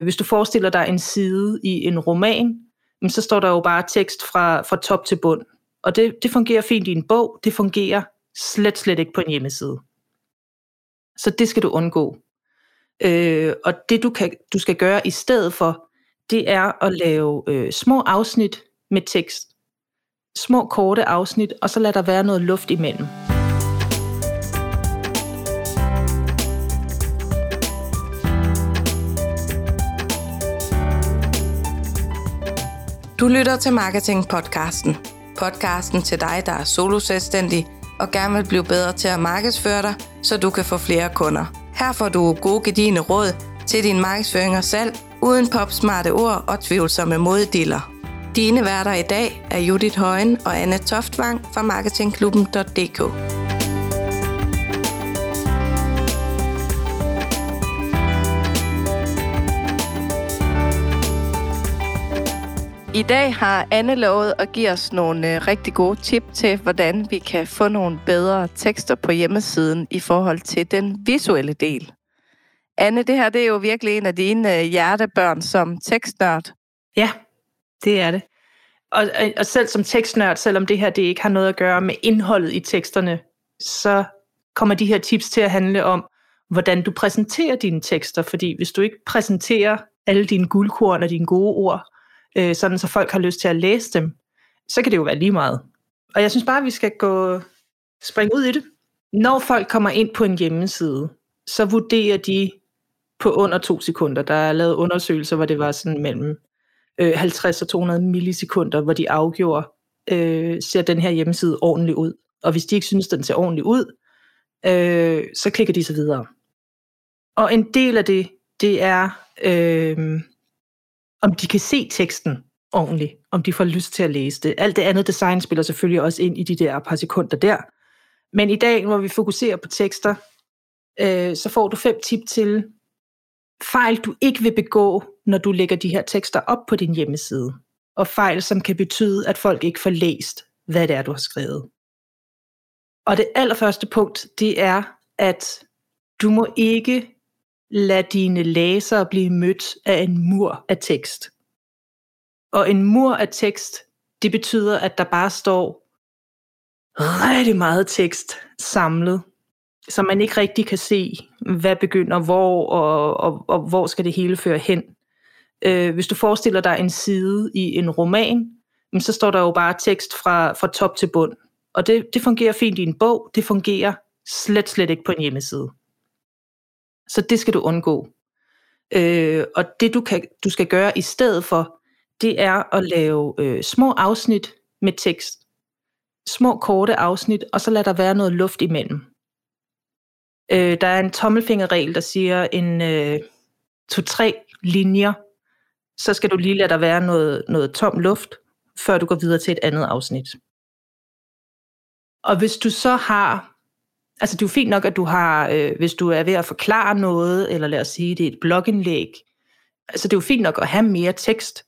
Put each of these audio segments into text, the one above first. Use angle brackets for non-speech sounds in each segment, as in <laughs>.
Hvis du forestiller dig en side i en roman, så står der jo bare tekst fra, fra top til bund. Og det, det fungerer fint i en bog, det fungerer slet, slet ikke på en hjemmeside. Så det skal du undgå. Øh, og det du, kan, du skal gøre i stedet for, det er at lave øh, små afsnit med tekst. Små korte afsnit, og så lad der være noget luft imellem. Du lytter til Marketing Podcasten. Podcasten til dig, der er soloselvstændig og gerne vil blive bedre til at markedsføre dig, så du kan få flere kunder. Her får du gode gedigende råd til din markedsføring og salg, uden popsmarte ord og tvivlsomme moddiller. Dine værter i dag er Judith Højen og Anne Toftvang fra marketingklubben.dk. I dag har Anne lovet at give os nogle øh, rigtig gode tip til, hvordan vi kan få nogle bedre tekster på hjemmesiden i forhold til den visuelle del. Anne, det her det er jo virkelig en af dine øh, hjertebørn som tekstnørd. Ja, det er det. Og, og selv som tekstnørd, selvom det her det ikke har noget at gøre med indholdet i teksterne, så kommer de her tips til at handle om, hvordan du præsenterer dine tekster. Fordi hvis du ikke præsenterer alle dine guldkorn og dine gode ord, øh, sådan så folk har lyst til at læse dem, så kan det jo være lige meget. Og jeg synes bare, at vi skal gå springe ud i det. Når folk kommer ind på en hjemmeside, så vurderer de på under to sekunder. Der er lavet undersøgelser, hvor det var sådan mellem øh, 50 og 200 millisekunder, hvor de afgjorde, øh, ser den her hjemmeside ordentligt ud. Og hvis de ikke synes, den ser ordentligt ud, øh, så klikker de så videre. Og en del af det, det er øh, om de kan se teksten ordentligt, om de får lyst til at læse det. Alt det andet design spiller selvfølgelig også ind i de der par sekunder der. Men i dag, hvor vi fokuserer på tekster, øh, så får du fem tip til fejl, du ikke vil begå, når du lægger de her tekster op på din hjemmeside. Og fejl, som kan betyde, at folk ikke får læst, hvad det er, du har skrevet. Og det allerførste punkt, det er, at du må ikke lad dine læsere blive mødt af en mur af tekst. Og en mur af tekst, det betyder, at der bare står rigtig meget tekst samlet, så man ikke rigtig kan se, hvad begynder hvor, og, og, og hvor skal det hele føre hen. Øh, hvis du forestiller dig en side i en roman, så står der jo bare tekst fra, fra top til bund. Og det, det fungerer fint i en bog, det fungerer slet, slet ikke på en hjemmeside. Så det skal du undgå. Øh, og det du, kan, du skal gøre i stedet for, det er at lave øh, små afsnit med tekst. Små korte afsnit, og så lad der være noget luft imellem. Øh, der er en tommelfingerregel, der siger en øh, to-tre linjer, så skal du lige lade der være noget, noget tom luft, før du går videre til et andet afsnit. Og hvis du så har Altså det er jo fint nok, at du har, øh, hvis du er ved at forklare noget, eller lad os sige, det er et blogindlæg, altså det er jo fint nok at have mere tekst,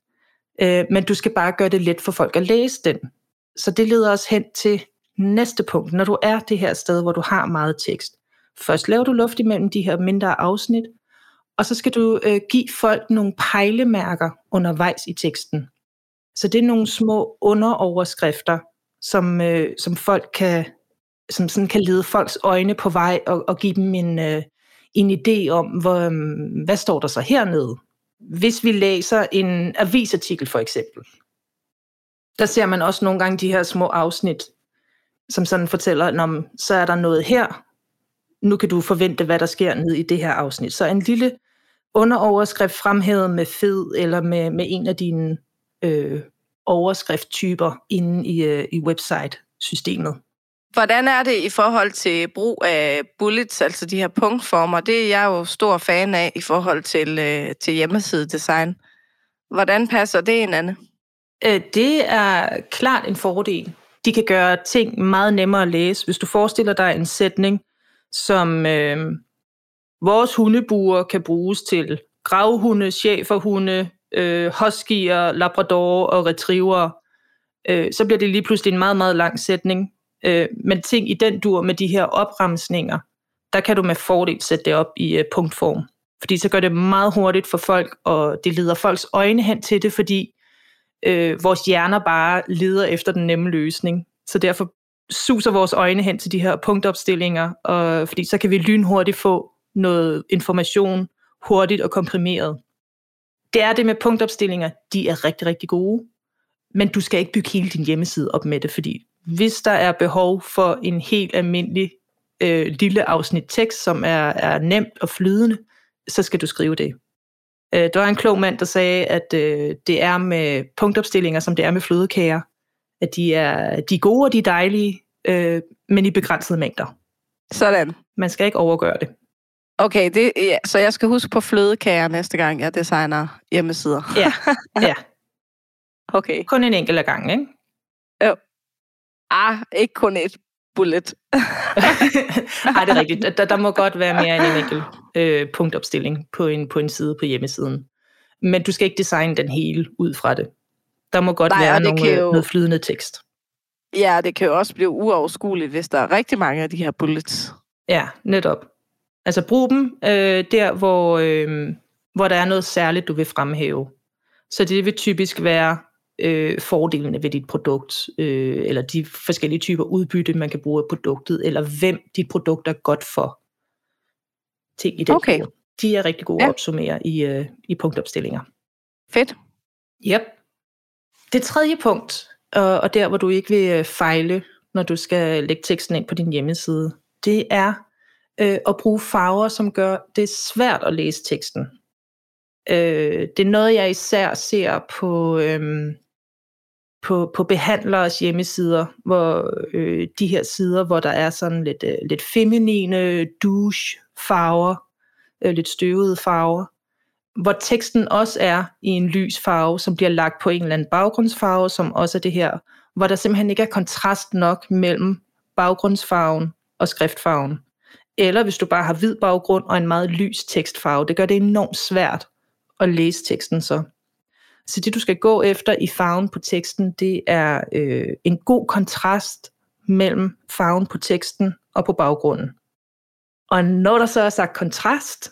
øh, men du skal bare gøre det let for folk at læse den. Så det leder os hen til næste punkt, når du er det her sted, hvor du har meget tekst. Først laver du luft imellem de her mindre afsnit, og så skal du øh, give folk nogle pejlemærker undervejs i teksten. Så det er nogle små underoverskrifter, som, øh, som folk kan som sådan kan lede folks øjne på vej og, og give dem en, øh, en idé om, hvor, øh, hvad står der så hernede. Hvis vi læser en avisartikel for eksempel, der ser man også nogle gange de her små afsnit, som sådan fortæller, om så er der noget her, nu kan du forvente, hvad der sker ned i det her afsnit. Så en lille underoverskrift fremhævet med fed, eller med, med en af dine øh, overskrifttyper inde i, øh, i website-systemet. Hvordan er det i forhold til brug af bullets, altså de her punktformer? Det er jeg jo stor fan af i forhold til, øh, til hjemmesidedesign. Hvordan passer det ind, Anne? Øh, det er klart en fordel. De kan gøre ting meget nemmere at læse. Hvis du forestiller dig en sætning, som øh, vores hundebuer kan bruges til gravhunde, cheferhunde, øh, huskyer, labrador og retriever, øh, så bliver det lige pludselig en meget, meget lang sætning, Øh, men ting i den dur med de her opremsninger, der kan du med fordel sætte det op i øh, punktform. Fordi så gør det meget hurtigt for folk, og det leder folks øjne hen til det, fordi øh, vores hjerner bare leder efter den nemme løsning. Så derfor suser vores øjne hen til de her punktopstillinger, og, fordi så kan vi lynhurtigt få noget information hurtigt og komprimeret. Det er det med punktopstillinger, de er rigtig, rigtig gode, men du skal ikke bygge hele din hjemmeside op med det, fordi hvis der er behov for en helt almindelig øh, lille afsnit tekst, som er, er nemt og flydende, så skal du skrive det. Øh, der var en klog mand, der sagde, at øh, det er med punktopstillinger, som det er med flødekager, at de er, de er gode og de er dejlige, øh, men i begrænsede mængder. Sådan. Man skal ikke overgøre det. Okay, det, ja, så jeg skal huske på flødekager næste gang, jeg designer hjemmesider. Ja, ja. <laughs> okay. Kun en enkelt gang, ikke? Ah, ikke kun et bullet. <laughs> Nej, det er rigtigt. Der, der må godt være mere end en enkelt øh, punktopstilling på en, på en side på hjemmesiden. Men du skal ikke designe den hele ud fra det. Der må godt Nej, være nogle, jo... noget flydende tekst. Ja, det kan jo også blive uoverskueligt, hvis der er rigtig mange af de her bullets. Ja, netop. Altså brug dem øh, der, hvor, øh, hvor der er noget særligt, du vil fremhæve. Så det vil typisk være øh, fordelene ved dit produkt, øh, eller de forskellige typer udbytte, man kan bruge af produktet, eller hvem dit produkt er godt for. Ting i den okay. De er rigtig gode ja. at opsummere i, øh, i punktopstillinger. Fedt. Yep. Det tredje punkt, og, og der hvor du ikke vil øh, fejle, når du skal lægge teksten ind på din hjemmeside, det er øh, at bruge farver, som gør det svært at læse teksten. Øh, det er noget, jeg især ser på, øh, på, på behandleres hjemmesider, hvor øh, de her sider, hvor der er sådan lidt, øh, lidt feminine douche farver, øh, lidt støvede farver, hvor teksten også er i en lys farve, som bliver lagt på en eller anden baggrundsfarve, som også er det her, hvor der simpelthen ikke er kontrast nok mellem baggrundsfarven og skriftfarven. Eller hvis du bare har hvid baggrund og en meget lys tekstfarve, det gør det enormt svært at læse teksten så. Så det du skal gå efter i farven på teksten, det er øh, en god kontrast mellem farven på teksten og på baggrunden. Og når der så er sagt kontrast,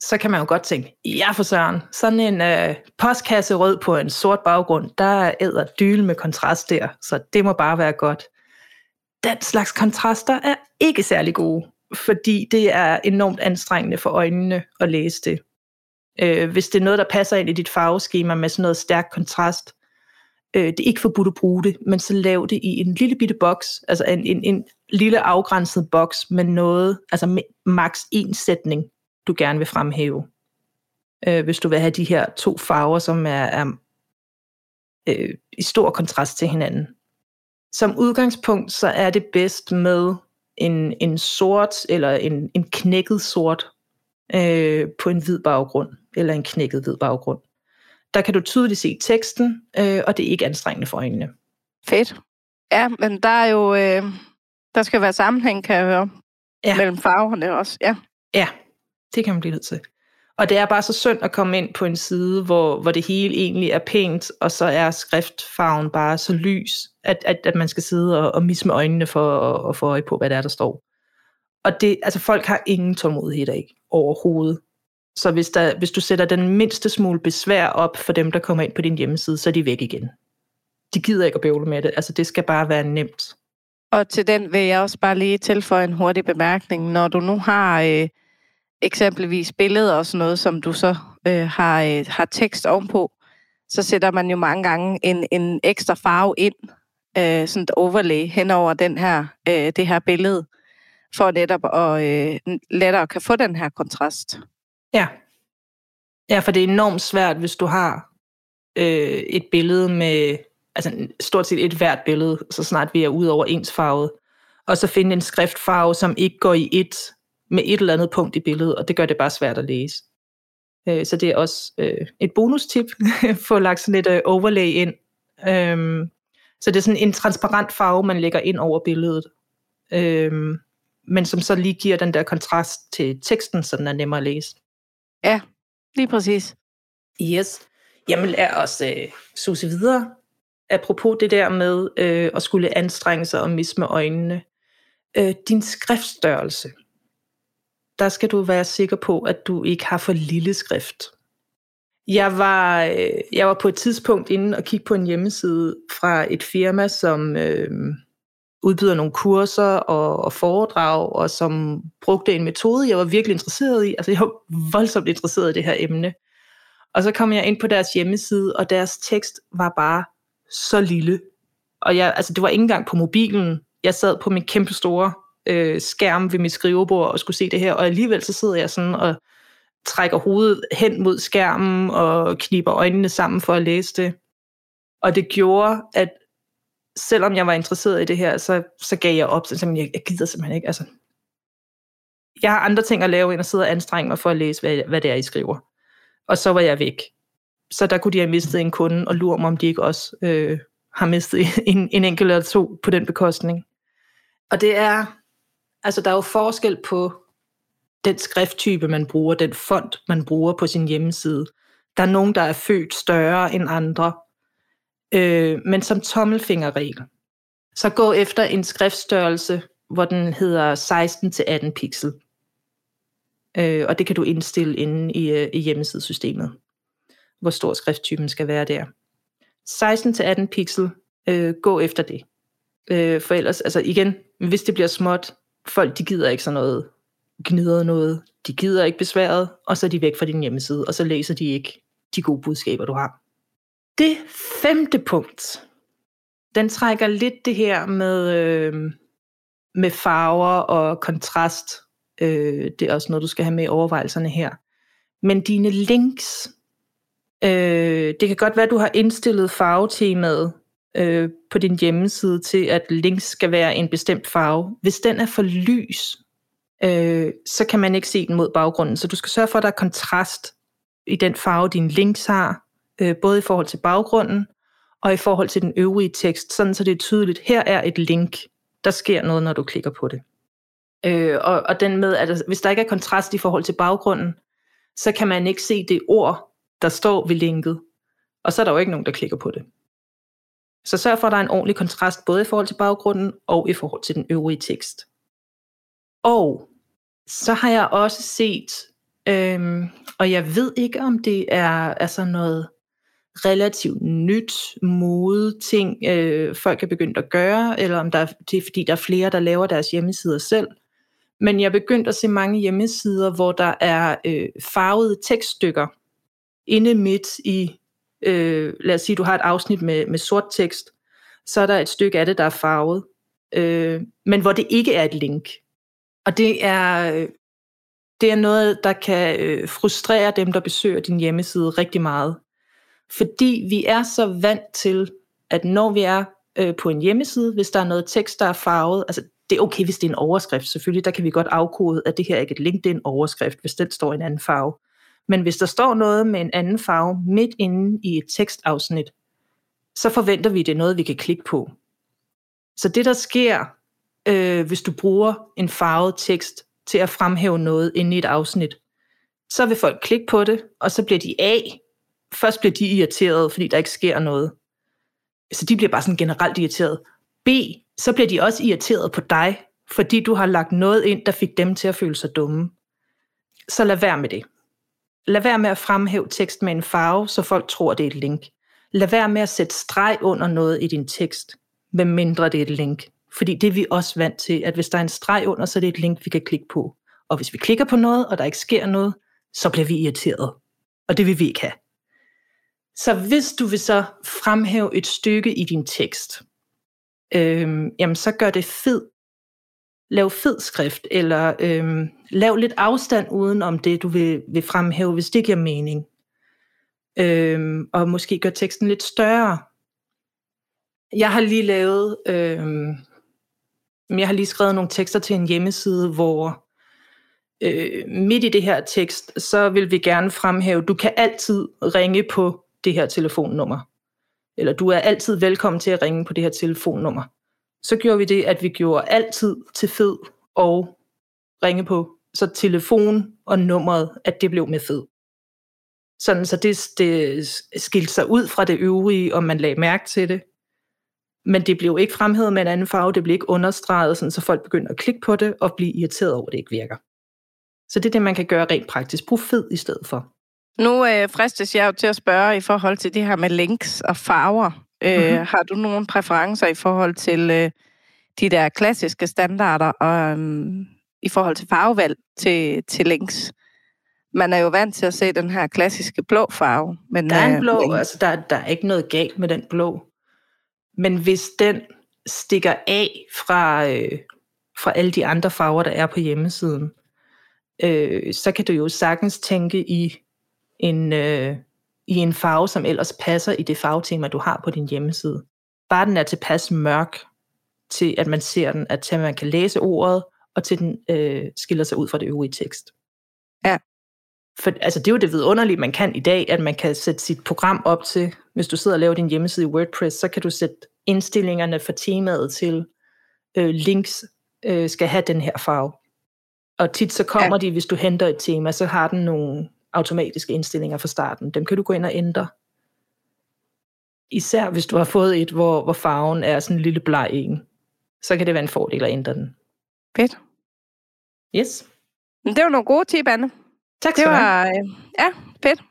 så kan man jo godt tænke, ja for søren, sådan en øh, postkasse rød på en sort baggrund, der æder dyl med kontrast der, så det må bare være godt. Den slags kontraster er ikke særlig gode, fordi det er enormt anstrengende for øjnene at læse det. Øh, hvis det er noget, der passer ind i dit farveskema med sådan noget stærk kontrast, øh, det er ikke forbudt at bruge det, men så lav det i en lille bitte boks, altså en, en, en lille afgrænset boks med noget, altså med maks en sætning, du gerne vil fremhæve. Øh, hvis du vil have de her to farver, som er, er øh, i stor kontrast til hinanden. Som udgangspunkt, så er det bedst med en, en sort eller en, en knækket sort øh, på en hvid baggrund, eller en knækket hvid baggrund. Der kan du tydeligt se teksten, øh, og det er ikke anstrengende for øjnene. Fedt. Ja, men der er jo, øh, der skal være sammenhæng, kan jeg høre, ja. mellem farverne også. Ja. ja, det kan man blive nødt til. Og det er bare så synd at komme ind på en side, hvor, hvor det hele egentlig er pænt, og så er skriftfarven bare så lys, at, at, at man skal sidde og, og misse med øjnene for at, at få øje på, hvad det er, der står. Og det, altså folk har ingen tålmodighed ikke overhovedet. Så hvis, der, hvis du sætter den mindste smule besvær op for dem, der kommer ind på din hjemmeside, så er de væk igen. De gider ikke at bøvle med det. Altså det skal bare være nemt. Og til den vil jeg også bare lige tilføje en hurtig bemærkning. Når du nu har øh, eksempelvis billeder og sådan noget, som du så øh, har, øh, har tekst ovenpå, så sætter man jo mange gange en, en ekstra farve ind, øh, sådan et overlay hen over den her, øh, det her billede for netop at øh, lettere kan få den her kontrast. Ja. Ja, for det er enormt svært, hvis du har øh, et billede med, altså stort set et hvert billede, så snart vi er ude over ensfarvet, og så finde en skriftfarve, som ikke går i et med et eller andet punkt i billedet, og det gør det bare svært at læse. Øh, så det er også øh, et bonustip, <laughs> få lagt sådan et øh, overlay ind. Øh, så det er sådan en transparent farve, man lægger ind over billedet. Øh, men som så lige giver den der kontrast til teksten, så den er nemmere at læse. Ja, lige præcis. Yes. Jamen lad os øh, suse videre. Apropos det der med øh, at skulle anstrenge sig og misse med øjnene. Øh, din skriftstørrelse. der skal du være sikker på, at du ikke har for lille skrift. Jeg var, øh, jeg var på et tidspunkt inde og kigge på en hjemmeside fra et firma, som øh, udbyder nogle kurser og, og foredrag, og som brugte en metode, jeg var virkelig interesseret i. Altså, jeg var voldsomt interesseret i det her emne. Og så kom jeg ind på deres hjemmeside, og deres tekst var bare så lille. Og jeg, altså, det var ikke engang på mobilen. Jeg sad på min kæmpe store øh, skærm ved mit skrivebord og skulle se det her, og alligevel så sidder jeg sådan og trækker hovedet hen mod skærmen og kniber øjnene sammen for at læse det. Og det gjorde, at selvom jeg var interesseret i det her, så, så gav jeg op. Så jeg, jeg gider simpelthen ikke. Altså, jeg har andre ting at lave, end at sidde og anstrenge mig for at læse, hvad, hvad det er, I skriver. Og så var jeg væk. Så der kunne de have mistet en kunde, og lure mig, om de ikke også øh, har mistet <laughs> en, en enkelt eller to på den bekostning. Og det er, altså der er jo forskel på den skrifttype, man bruger, den font, man bruger på sin hjemmeside. Der er nogen, der er født større end andre. Øh, men som tommelfingerregel, så gå efter en skriftstørrelse, hvor den hedder 16-18 pixel. Øh, og det kan du indstille inde i, øh, i hjemmesidesystemet, hvor stor skrifttypen skal være der. 16-18 pixel, øh, gå efter det. Øh, for ellers, altså igen, hvis det bliver småt, folk de gider ikke sådan noget gnider noget, de gider ikke besværet, og så er de væk fra din hjemmeside, og så læser de ikke de gode budskaber, du har. Det femte punkt, den trækker lidt det her med, øh, med farver og kontrast. Øh, det er også noget, du skal have med i overvejelserne her. Men dine links, øh, det kan godt være, at du har indstillet farvetemaet øh, på din hjemmeside til, at links skal være en bestemt farve. Hvis den er for lys, øh, så kan man ikke se den mod baggrunden. Så du skal sørge for, at der er kontrast i den farve, dine links har, øh, både i forhold til baggrunden og i forhold til den øvrige tekst, sådan så det er tydeligt, her er et link, der sker noget, når du klikker på det. Øh, og, og den med, at hvis der ikke er kontrast i forhold til baggrunden, så kan man ikke se det ord, der står ved linket, og så er der jo ikke nogen, der klikker på det. Så sørg for, at der er en ordentlig kontrast, både i forhold til baggrunden og i forhold til den øvrige tekst. Og så har jeg også set, øhm, og jeg ved ikke, om det er altså noget relativt nyt mode ting, øh, folk er begyndt at gøre, eller om der er, det er fordi, der er flere, der laver deres hjemmesider selv. Men jeg er begyndt at se mange hjemmesider, hvor der er øh, farvede tekststykker inde midt i, øh, lad os sige, du har et afsnit med, med sort tekst, så er der et stykke af det, der er farvet, øh, men hvor det ikke er et link. Og det er, øh, det er noget, der kan øh, frustrere dem, der besøger din hjemmeside rigtig meget. Fordi vi er så vant til, at når vi er øh, på en hjemmeside, hvis der er noget tekst, der er farvet, altså det er okay, hvis det er en overskrift, selvfølgelig, der kan vi godt afkode, at det her er ikke et LinkedIn-overskrift, hvis den står i en anden farve. Men hvis der står noget med en anden farve midt inde i et tekstafsnit, så forventer vi, at det er noget, vi kan klikke på. Så det, der sker, øh, hvis du bruger en farvet tekst til at fremhæve noget inde i et afsnit, så vil folk klikke på det, og så bliver de af. Først bliver de irriteret, fordi der ikke sker noget. Så de bliver bare sådan generelt irriteret. B, så bliver de også irriteret på dig, fordi du har lagt noget ind, der fik dem til at føle sig dumme. Så lad være med det. Lad være med at fremhæve tekst med en farve, så folk tror, det er et link. Lad være med at sætte streg under noget i din tekst, medmindre det er et link. Fordi det er vi også vant til, at hvis der er en streg under, så er det et link, vi kan klikke på. Og hvis vi klikker på noget, og der ikke sker noget, så bliver vi irriteret. Og det vil vi ikke have. Så hvis du vil så fremhæve et stykke i din tekst, øh, jamen så gør det fed. Lav fed skrift, eller øh, lav lidt afstand uden om det, du vil, vil fremhæve, hvis det giver mening. Øh, og måske gør teksten lidt større. Jeg har lige lavet øh, jeg har lige skrevet nogle tekster til en hjemmeside, hvor øh, midt i det her tekst, så vil vi gerne fremhæve, du kan altid ringe på det her telefonnummer. Eller du er altid velkommen til at ringe på det her telefonnummer. Så gjorde vi det, at vi gjorde altid til fed og ringe på. Så telefon og nummeret, at det blev med fed. Sådan, så det, det skilte sig ud fra det øvrige, og man lagde mærke til det. Men det blev ikke fremhævet med en anden farve, det blev ikke understreget, sådan, så folk begynder at klikke på det og blive irriteret over, at det ikke virker. Så det er det, man kan gøre rent praktisk. Brug fed i stedet for. Nu øh, fristes jeg jo til at spørge i forhold til det her med links og farver. Øh, mm-hmm. Har du nogle præferencer i forhold til øh, de der klassiske standarder og øh, i forhold til farvevalg til, til links? Man er jo vant til at se den her klassiske blå farve. Men, der er en øh, blå, øh, altså der, der er ikke noget galt med den blå. Men hvis den stikker af fra, øh, fra alle de andre farver, der er på hjemmesiden, øh, så kan du jo sagtens tænke i en, øh, i en farve, som ellers passer i det farvetema, du har på din hjemmeside. Bare den er tilpas mørk til, at man ser den, at til, at man kan læse ordet, og til den øh, skiller sig ud fra det øvrige tekst. Ja. For altså, det er jo det vidunderlige, man kan i dag, at man kan sætte sit program op til, hvis du sidder og laver din hjemmeside i WordPress, så kan du sætte indstillingerne for temaet til øh, links øh, skal have den her farve. Og tit så kommer ja. de, hvis du henter et tema, så har den nogle automatiske indstillinger fra starten. Dem kan du gå ind og ændre. Især hvis du har fået et, hvor, hvor farven er sådan en lille bleg en, så kan det være en fordel at ændre den. Fedt. Yes. Men det var nogle gode tip, Anne. Tak det var, øh, Ja, fedt.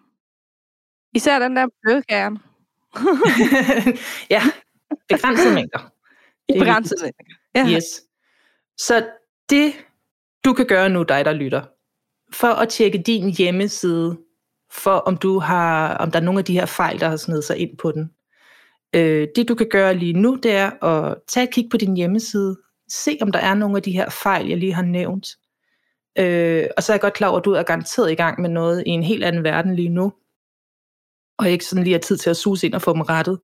Især den der blødkæren. <laughs> ja, begrænsede mængder. <laughs> Det begrænsede mængder. Ja. Yes. Så det, du kan gøre nu, dig der lytter, for at tjekke din hjemmeside, for om du har, om der er nogle af de her fejl, der har snedet sig ind på den. Øh, det du kan gøre lige nu, det er at tage et kig på din hjemmeside, se om der er nogle af de her fejl, jeg lige har nævnt. Øh, og så er jeg godt klar over, at du er garanteret i gang med noget i en helt anden verden lige nu, og ikke sådan lige har tid til at suse ind og få dem rettet.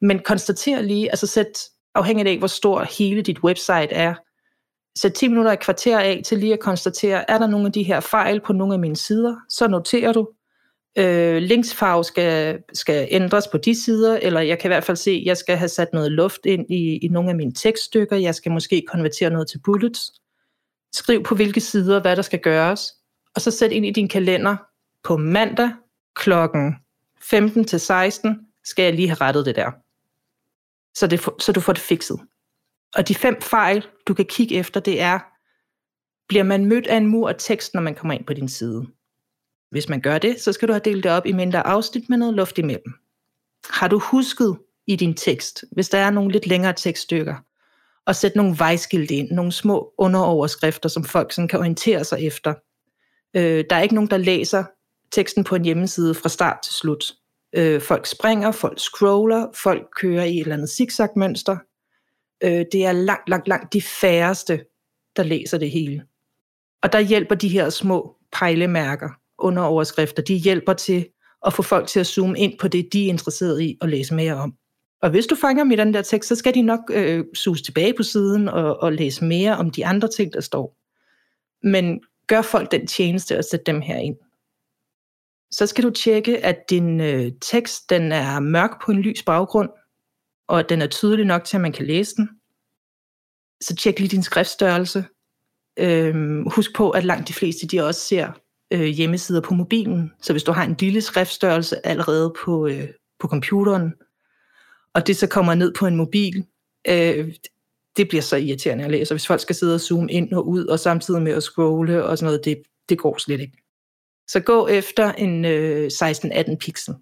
Men konstater lige, altså sæt afhængigt af, hvor stor hele dit website er, sætte 10 minutter i kvarter af til lige at konstatere, er der nogle af de her fejl på nogle af mine sider, så noterer du. Øh, linksfarve skal, skal ændres på de sider, eller jeg kan i hvert fald se, at jeg skal have sat noget luft ind i, i nogle af mine tekststykker, jeg skal måske konvertere noget til bullets. Skriv på hvilke sider, hvad der skal gøres, og så sæt ind i din kalender på mandag klokken 15 til 16, skal jeg lige have rettet det der. Så, det, så du får det fikset. Og de fem fejl, du kan kigge efter, det er, bliver man mødt af en mur af tekst, når man kommer ind på din side? Hvis man gør det, så skal du have delt det op i mindre afsnit med noget luft imellem. Har du husket i din tekst, hvis der er nogle lidt længere tekststykker, og sætte nogle vejskilte ind, nogle små underoverskrifter, som folk sådan kan orientere sig efter. Øh, der er ikke nogen, der læser teksten på en hjemmeside fra start til slut. Øh, folk springer, folk scroller, folk kører i et eller andet zigzag-mønster. Øh, det er langt, langt, langt de færreste, der læser det hele. Og der hjælper de her små pejlemærker under overskrifter, de hjælper til at få folk til at zoome ind på det, de er interesseret i at læse mere om. Og hvis du fanger dem i den der tekst, så skal de nok øh, suge tilbage på siden og, og læse mere om de andre ting, der står. Men gør folk den tjeneste at sætte dem her ind. Så skal du tjekke, at din øh, tekst den er mørk på en lys baggrund, og at den er tydelig nok til, at man kan læse den. Så tjek lige din skriftstørrelse. Øhm, husk på, at langt de fleste de også ser øh, hjemmesider på mobilen. Så hvis du har en lille skriftstørrelse allerede på, øh, på computeren, og det så kommer ned på en mobil, øh, det bliver så irriterende at læse. Og hvis folk skal sidde og zoome ind og ud, og samtidig med at scrolle og sådan noget, det, det går slet ikke. Så gå efter en øh, 16-18 pixel.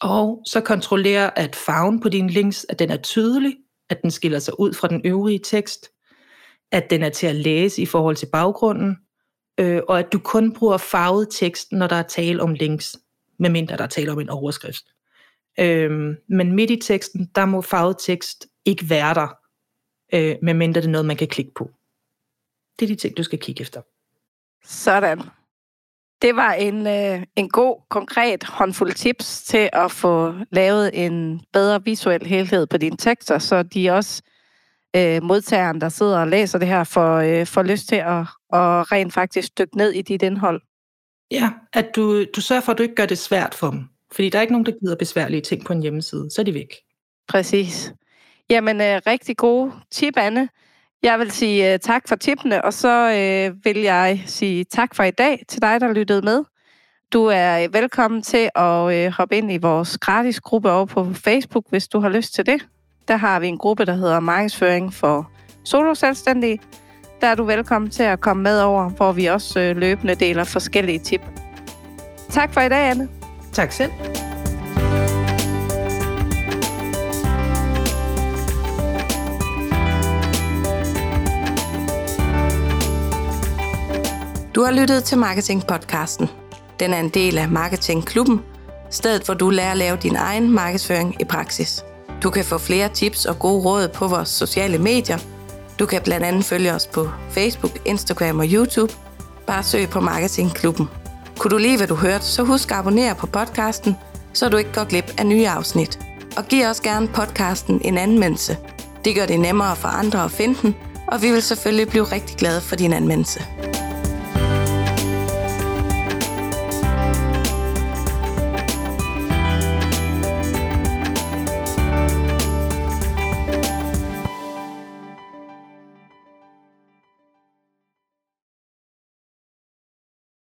Og så kontroller, at farven på din links, at den er tydelig, at den skiller sig ud fra den øvrige tekst, at den er til at læse i forhold til baggrunden, øh, og at du kun bruger farvet tekst, når der er tale om links, medmindre der er tale om en overskrift. Øh, men midt i teksten, der må farvet tekst ikke være der, øh, medmindre det er noget, man kan klikke på. Det er de ting, du skal kigge efter. Sådan. Det var en, øh, en god, konkret håndfuld tips til at få lavet en bedre visuel helhed på dine tekster, så de også øh, modtageren, der sidder og læser det her, får, øh, får lyst til at, at rent faktisk dykke ned i dit indhold. Ja, at du, du sørger for, at du ikke gør det svært for dem. Fordi der er ikke nogen, der gider besværlige ting på en hjemmeside. Så er de væk. Præcis. Jamen, øh, rigtig gode tip, Anne. Jeg vil sige uh, tak for tippene, og så uh, vil jeg sige tak for i dag til dig, der lyttede med. Du er øh, velkommen til at uh, hoppe ind i vores gratis gruppe over på Facebook, hvis du har lyst til det. Der har vi en gruppe, der hedder Markedsføring for solo selvstændige, der er du velkommen til at komme med over, hvor vi også uh, løbende deler forskellige tip. Tak for i dag, Anne. Tak selv. Du har lyttet til Marketing-podcasten. Den er en del af Marketing-klubben, stedet hvor du lærer at lave din egen markedsføring i praksis. Du kan få flere tips og gode råd på vores sociale medier. Du kan blandt andet følge os på Facebook, Instagram og YouTube. Bare søg på Marketing-klubben. Kunne du lide, hvad du hørte, så husk at abonnere på podcasten, så du ikke går glip af nye afsnit. Og giv også gerne podcasten en anmeldelse. Det gør det nemmere for andre at finde den, og vi vil selvfølgelig blive rigtig glade for din anmeldelse.